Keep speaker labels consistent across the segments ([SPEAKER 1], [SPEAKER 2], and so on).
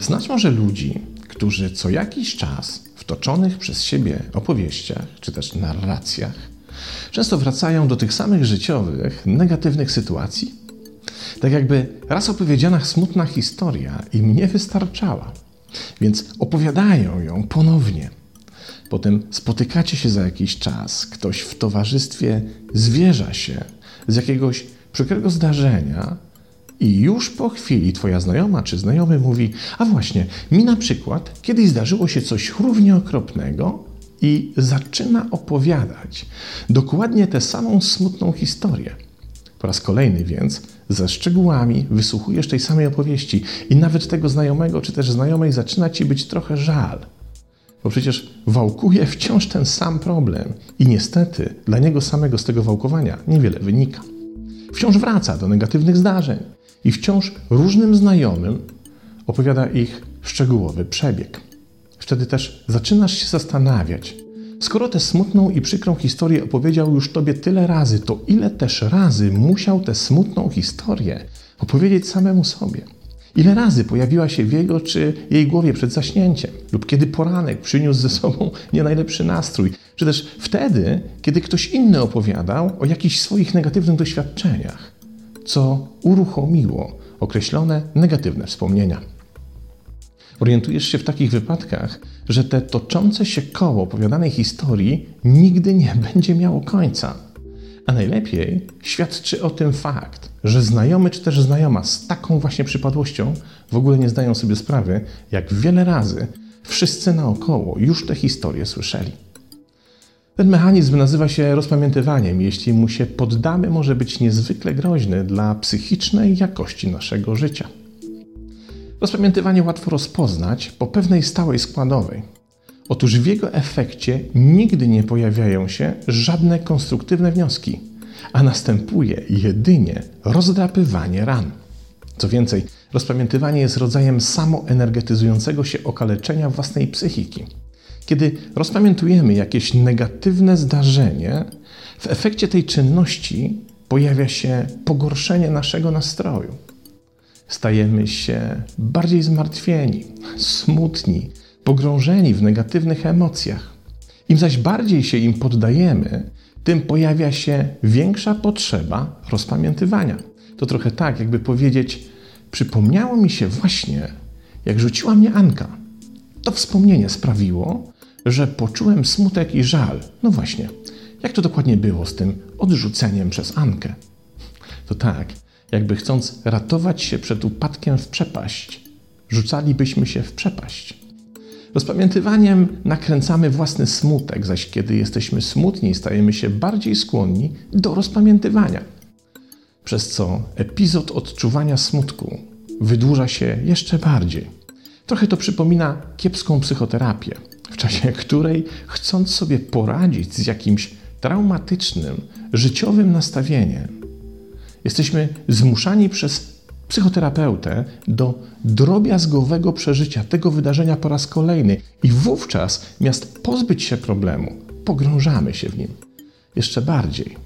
[SPEAKER 1] Znać może ludzi, którzy co jakiś czas w toczonych przez siebie opowieściach czy też narracjach często wracają do tych samych życiowych, negatywnych sytuacji? Tak jakby raz opowiedziana smutna historia im nie wystarczała, więc opowiadają ją ponownie. Potem spotykacie się za jakiś czas, ktoś w towarzystwie zwierza się z jakiegoś przykrego zdarzenia i już po chwili twoja znajoma czy znajomy mówi: A właśnie, mi na przykład kiedyś zdarzyło się coś równie okropnego, i zaczyna opowiadać dokładnie tę samą smutną historię. Po raz kolejny więc ze szczegółami wysłuchujesz tej samej opowieści i nawet tego znajomego czy też znajomej zaczyna ci być trochę żal. Bo przecież wałkuje wciąż ten sam problem i niestety dla niego samego z tego wałkowania niewiele wynika. Wciąż wraca do negatywnych zdarzeń i wciąż różnym znajomym opowiada ich szczegółowy przebieg. Wtedy też zaczynasz się zastanawiać, skoro tę smutną i przykrą historię opowiedział już tobie tyle razy, to ile też razy musiał tę smutną historię opowiedzieć samemu sobie? Ile razy pojawiła się w jego czy jej głowie przed zaśnięciem, lub kiedy poranek przyniósł ze sobą nie najlepszy nastrój, czy też wtedy, kiedy ktoś inny opowiadał o jakichś swoich negatywnych doświadczeniach, co uruchomiło określone negatywne wspomnienia. Orientujesz się w takich wypadkach, że te toczące się koło opowiadanej historii nigdy nie będzie miało końca. A najlepiej świadczy o tym fakt, że znajomy czy też znajoma z taką właśnie przypadłością w ogóle nie zdają sobie sprawy, jak wiele razy wszyscy naokoło już tę historię słyszeli. Ten mechanizm nazywa się rozpamiętywaniem. Jeśli mu się poddamy, może być niezwykle groźny dla psychicznej jakości naszego życia. Rozpamiętywanie łatwo rozpoznać po pewnej stałej składowej. Otóż w jego efekcie nigdy nie pojawiają się żadne konstruktywne wnioski, a następuje jedynie rozdrapywanie ran. Co więcej, rozpamiętywanie jest rodzajem samoenergetyzującego się okaleczenia własnej psychiki. Kiedy rozpamiętujemy jakieś negatywne zdarzenie, w efekcie tej czynności pojawia się pogorszenie naszego nastroju stajemy się bardziej zmartwieni, smutni, pogrążeni w negatywnych emocjach. Im zaś bardziej się im poddajemy, tym pojawia się większa potrzeba rozpamiętywania. To trochę tak, jakby powiedzieć: Przypomniało mi się właśnie, jak rzuciła mnie Anka. To wspomnienie sprawiło, że poczułem smutek i żal. No właśnie, jak to dokładnie było z tym odrzuceniem przez Ankę? To tak, jakby chcąc ratować się przed upadkiem w przepaść, rzucalibyśmy się w przepaść. Rozpamiętywaniem nakręcamy własny smutek, zaś kiedy jesteśmy smutni, stajemy się bardziej skłonni do rozpamiętywania. Przez co epizod odczuwania smutku wydłuża się jeszcze bardziej. Trochę to przypomina kiepską psychoterapię, w czasie której, chcąc sobie poradzić z jakimś traumatycznym, życiowym nastawieniem, Jesteśmy zmuszani przez psychoterapeutę do drobiazgowego przeżycia tego wydarzenia po raz kolejny i wówczas, miast pozbyć się problemu, pogrążamy się w nim jeszcze bardziej.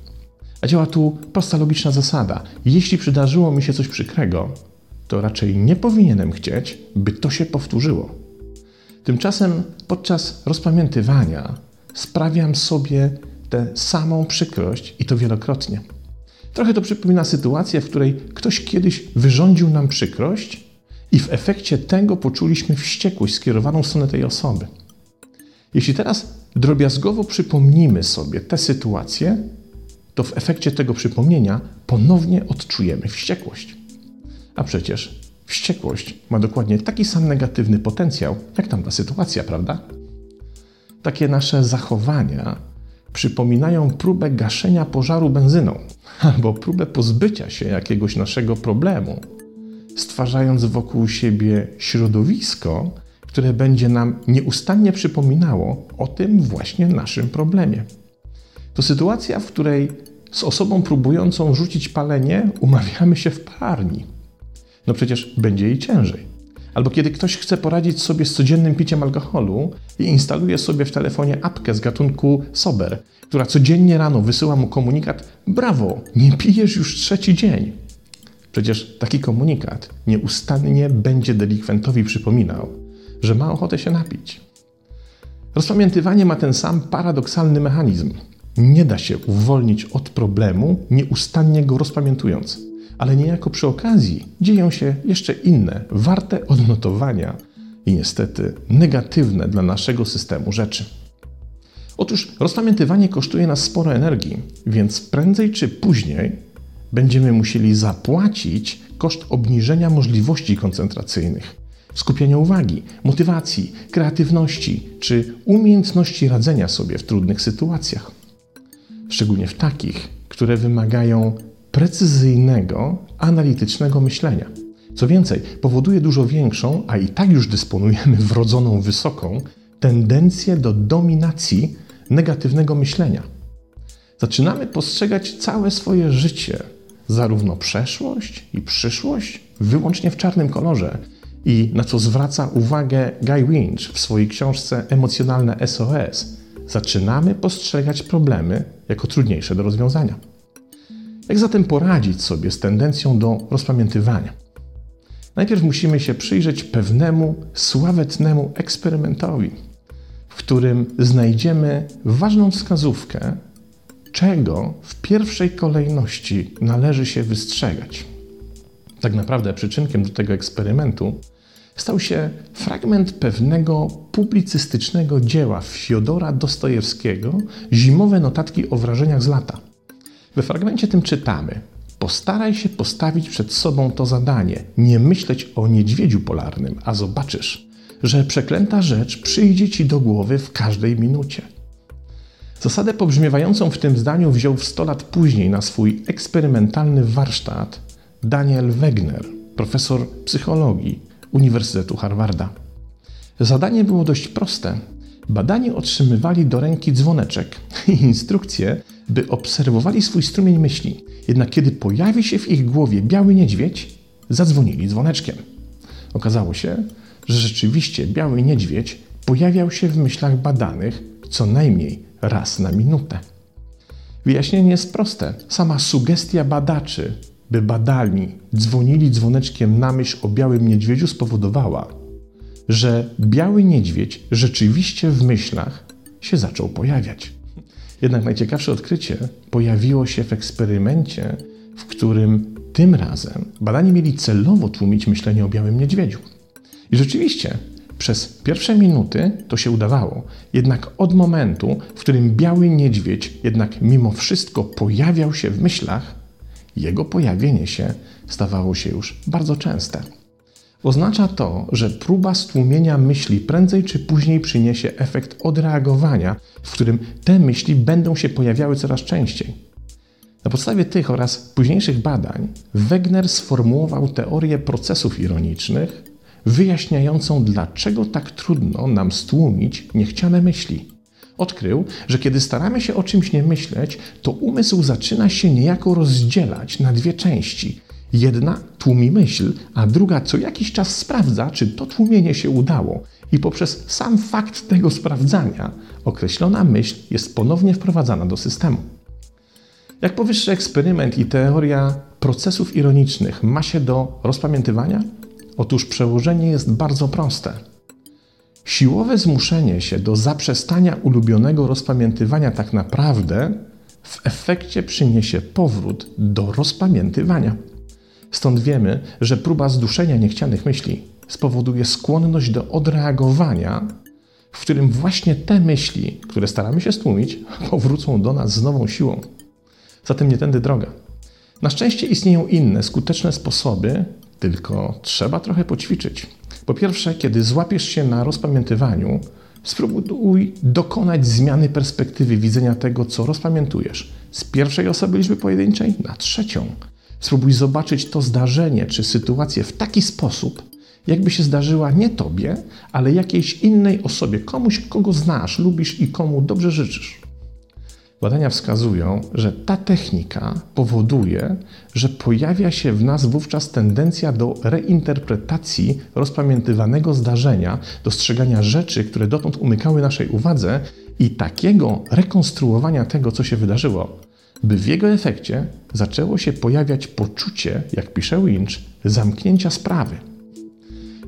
[SPEAKER 1] A działa tu prosta logiczna zasada. Jeśli przydarzyło mi się coś przykrego, to raczej nie powinienem chcieć, by to się powtórzyło. Tymczasem podczas rozpamiętywania sprawiam sobie tę samą przykrość i to wielokrotnie. Trochę to przypomina sytuację, w której ktoś kiedyś wyrządził nam przykrość i w efekcie tego poczuliśmy wściekłość skierowaną w stronę tej osoby. Jeśli teraz drobiazgowo przypomnimy sobie tę sytuację, to w efekcie tego przypomnienia ponownie odczujemy wściekłość. A przecież wściekłość ma dokładnie taki sam negatywny potencjał, jak tamta sytuacja, prawda? Takie nasze zachowania przypominają próbę gaszenia pożaru benzyną albo próbę pozbycia się jakiegoś naszego problemu, stwarzając wokół siebie środowisko, które będzie nam nieustannie przypominało o tym właśnie naszym problemie. To sytuacja, w której z osobą próbującą rzucić palenie umawiamy się w parni. No przecież będzie jej ciężej. Albo kiedy ktoś chce poradzić sobie z codziennym piciem alkoholu i instaluje sobie w telefonie apkę z gatunku Sober, która codziennie rano wysyła mu komunikat: Brawo, nie pijesz już trzeci dzień. Przecież taki komunikat nieustannie będzie delikwentowi przypominał, że ma ochotę się napić. Rozpamiętywanie ma ten sam paradoksalny mechanizm. Nie da się uwolnić od problemu, nieustannie go rozpamiętując ale niejako przy okazji dzieją się jeszcze inne, warte odnotowania i niestety negatywne dla naszego systemu rzeczy. Otóż rozpamiętywanie kosztuje nas sporo energii, więc prędzej czy później będziemy musieli zapłacić koszt obniżenia możliwości koncentracyjnych, skupienia uwagi, motywacji, kreatywności czy umiejętności radzenia sobie w trudnych sytuacjach. Szczególnie w takich, które wymagają precyzyjnego, analitycznego myślenia. Co więcej, powoduje dużo większą, a i tak już dysponujemy wrodzoną wysoką, tendencję do dominacji negatywnego myślenia. Zaczynamy postrzegać całe swoje życie, zarówno przeszłość i przyszłość, wyłącznie w czarnym kolorze. I na co zwraca uwagę Guy Winch w swojej książce Emocjonalne SOS, zaczynamy postrzegać problemy jako trudniejsze do rozwiązania. Jak zatem poradzić sobie z tendencją do rozpamiętywania? Najpierw musimy się przyjrzeć pewnemu, sławetnemu eksperymentowi, w którym znajdziemy ważną wskazówkę, czego w pierwszej kolejności należy się wystrzegać. Tak naprawdę przyczynkiem do tego eksperymentu stał się fragment pewnego publicystycznego dzieła Fiodora Dostojewskiego Zimowe notatki o wrażeniach z lata. We fragmencie tym czytamy: Postaraj się postawić przed sobą to zadanie, nie myśleć o niedźwiedziu polarnym, a zobaczysz, że przeklęta rzecz przyjdzie ci do głowy w każdej minucie. Zasadę pobrzmiewającą w tym zdaniu wziął w 100 lat później na swój eksperymentalny warsztat Daniel Wegner, profesor psychologii Uniwersytetu Harvarda. Zadanie było dość proste. Badani otrzymywali do ręki dzwoneczek i instrukcje, by obserwowali swój strumień myśli. Jednak kiedy pojawi się w ich głowie biały niedźwiedź, zadzwonili dzwoneczkiem. Okazało się, że rzeczywiście biały niedźwiedź pojawiał się w myślach badanych co najmniej raz na minutę. Wyjaśnienie jest proste. Sama sugestia badaczy, by badalni dzwonili dzwoneczkiem na myśl o białym niedźwiedziu, spowodowała, że biały niedźwiedź rzeczywiście w myślach się zaczął pojawiać. Jednak najciekawsze odkrycie pojawiło się w eksperymencie, w którym tym razem badani mieli celowo tłumić myślenie o białym niedźwiedziu. I rzeczywiście przez pierwsze minuty to się udawało, jednak od momentu, w którym biały niedźwiedź jednak mimo wszystko pojawiał się w myślach, jego pojawienie się stawało się już bardzo częste. Oznacza to, że próba stłumienia myśli prędzej czy później przyniesie efekt odreagowania, w którym te myśli będą się pojawiały coraz częściej. Na podstawie tych oraz późniejszych badań Wegner sformułował teorię procesów ironicznych, wyjaśniającą, dlaczego tak trudno nam stłumić niechciane myśli. Odkrył, że kiedy staramy się o czymś nie myśleć, to umysł zaczyna się niejako rozdzielać na dwie części – Jedna tłumi myśl, a druga co jakiś czas sprawdza, czy to tłumienie się udało. I poprzez sam fakt tego sprawdzania określona myśl jest ponownie wprowadzana do systemu. Jak powyższy eksperyment i teoria procesów ironicznych ma się do rozpamiętywania? Otóż przełożenie jest bardzo proste. Siłowe zmuszenie się do zaprzestania ulubionego rozpamiętywania tak naprawdę w efekcie przyniesie powrót do rozpamiętywania. Stąd wiemy, że próba zduszenia niechcianych myśli spowoduje skłonność do odreagowania, w którym właśnie te myśli, które staramy się stłumić, powrócą do nas z nową siłą. Zatem nie tędy droga. Na szczęście istnieją inne, skuteczne sposoby, tylko trzeba trochę poćwiczyć. Po pierwsze, kiedy złapiesz się na rozpamiętywaniu, spróbuj dokonać zmiany perspektywy widzenia tego, co rozpamiętujesz, z pierwszej osoby liczby pojedynczej na trzecią. Spróbuj zobaczyć to zdarzenie czy sytuację w taki sposób, jakby się zdarzyła nie tobie, ale jakiejś innej osobie, komuś, kogo znasz, lubisz i komu dobrze życzysz. Badania wskazują, że ta technika powoduje, że pojawia się w nas wówczas tendencja do reinterpretacji rozpamiętywanego zdarzenia, dostrzegania rzeczy, które dotąd umykały naszej uwadze i takiego rekonstruowania tego, co się wydarzyło, by w jego efekcie zaczęło się pojawiać poczucie, jak pisze Winch, zamknięcia sprawy.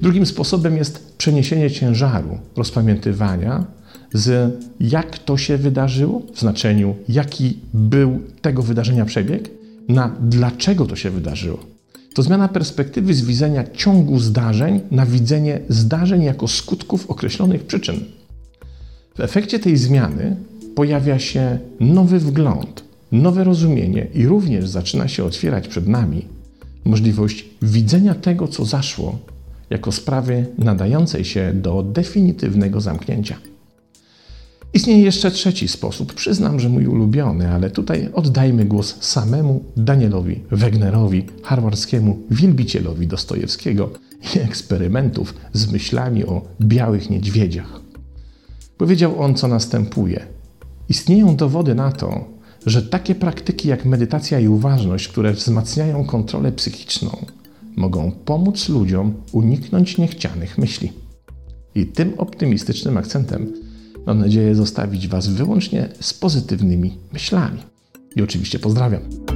[SPEAKER 1] Drugim sposobem jest przeniesienie ciężaru rozpamiętywania z jak to się wydarzyło, w znaczeniu jaki był tego wydarzenia przebieg, na dlaczego to się wydarzyło. To zmiana perspektywy z widzenia ciągu zdarzeń na widzenie zdarzeń jako skutków określonych przyczyn. W efekcie tej zmiany pojawia się nowy wgląd, nowe rozumienie i również zaczyna się otwierać przed nami możliwość widzenia tego, co zaszło, jako sprawy nadającej się do definitywnego zamknięcia. Istnieje jeszcze trzeci sposób. Przyznam, że mój ulubiony, ale tutaj oddajmy głos samemu Danielowi Wegnerowi, harwarskiemu wielbicielowi Dostojewskiego i eksperymentów z myślami o białych niedźwiedziach. Powiedział on, co następuje. Istnieją dowody na to, że takie praktyki jak medytacja i uważność, które wzmacniają kontrolę psychiczną, mogą pomóc ludziom uniknąć niechcianych myśli. I tym optymistycznym akcentem mam nadzieję zostawić Was wyłącznie z pozytywnymi myślami. I oczywiście pozdrawiam.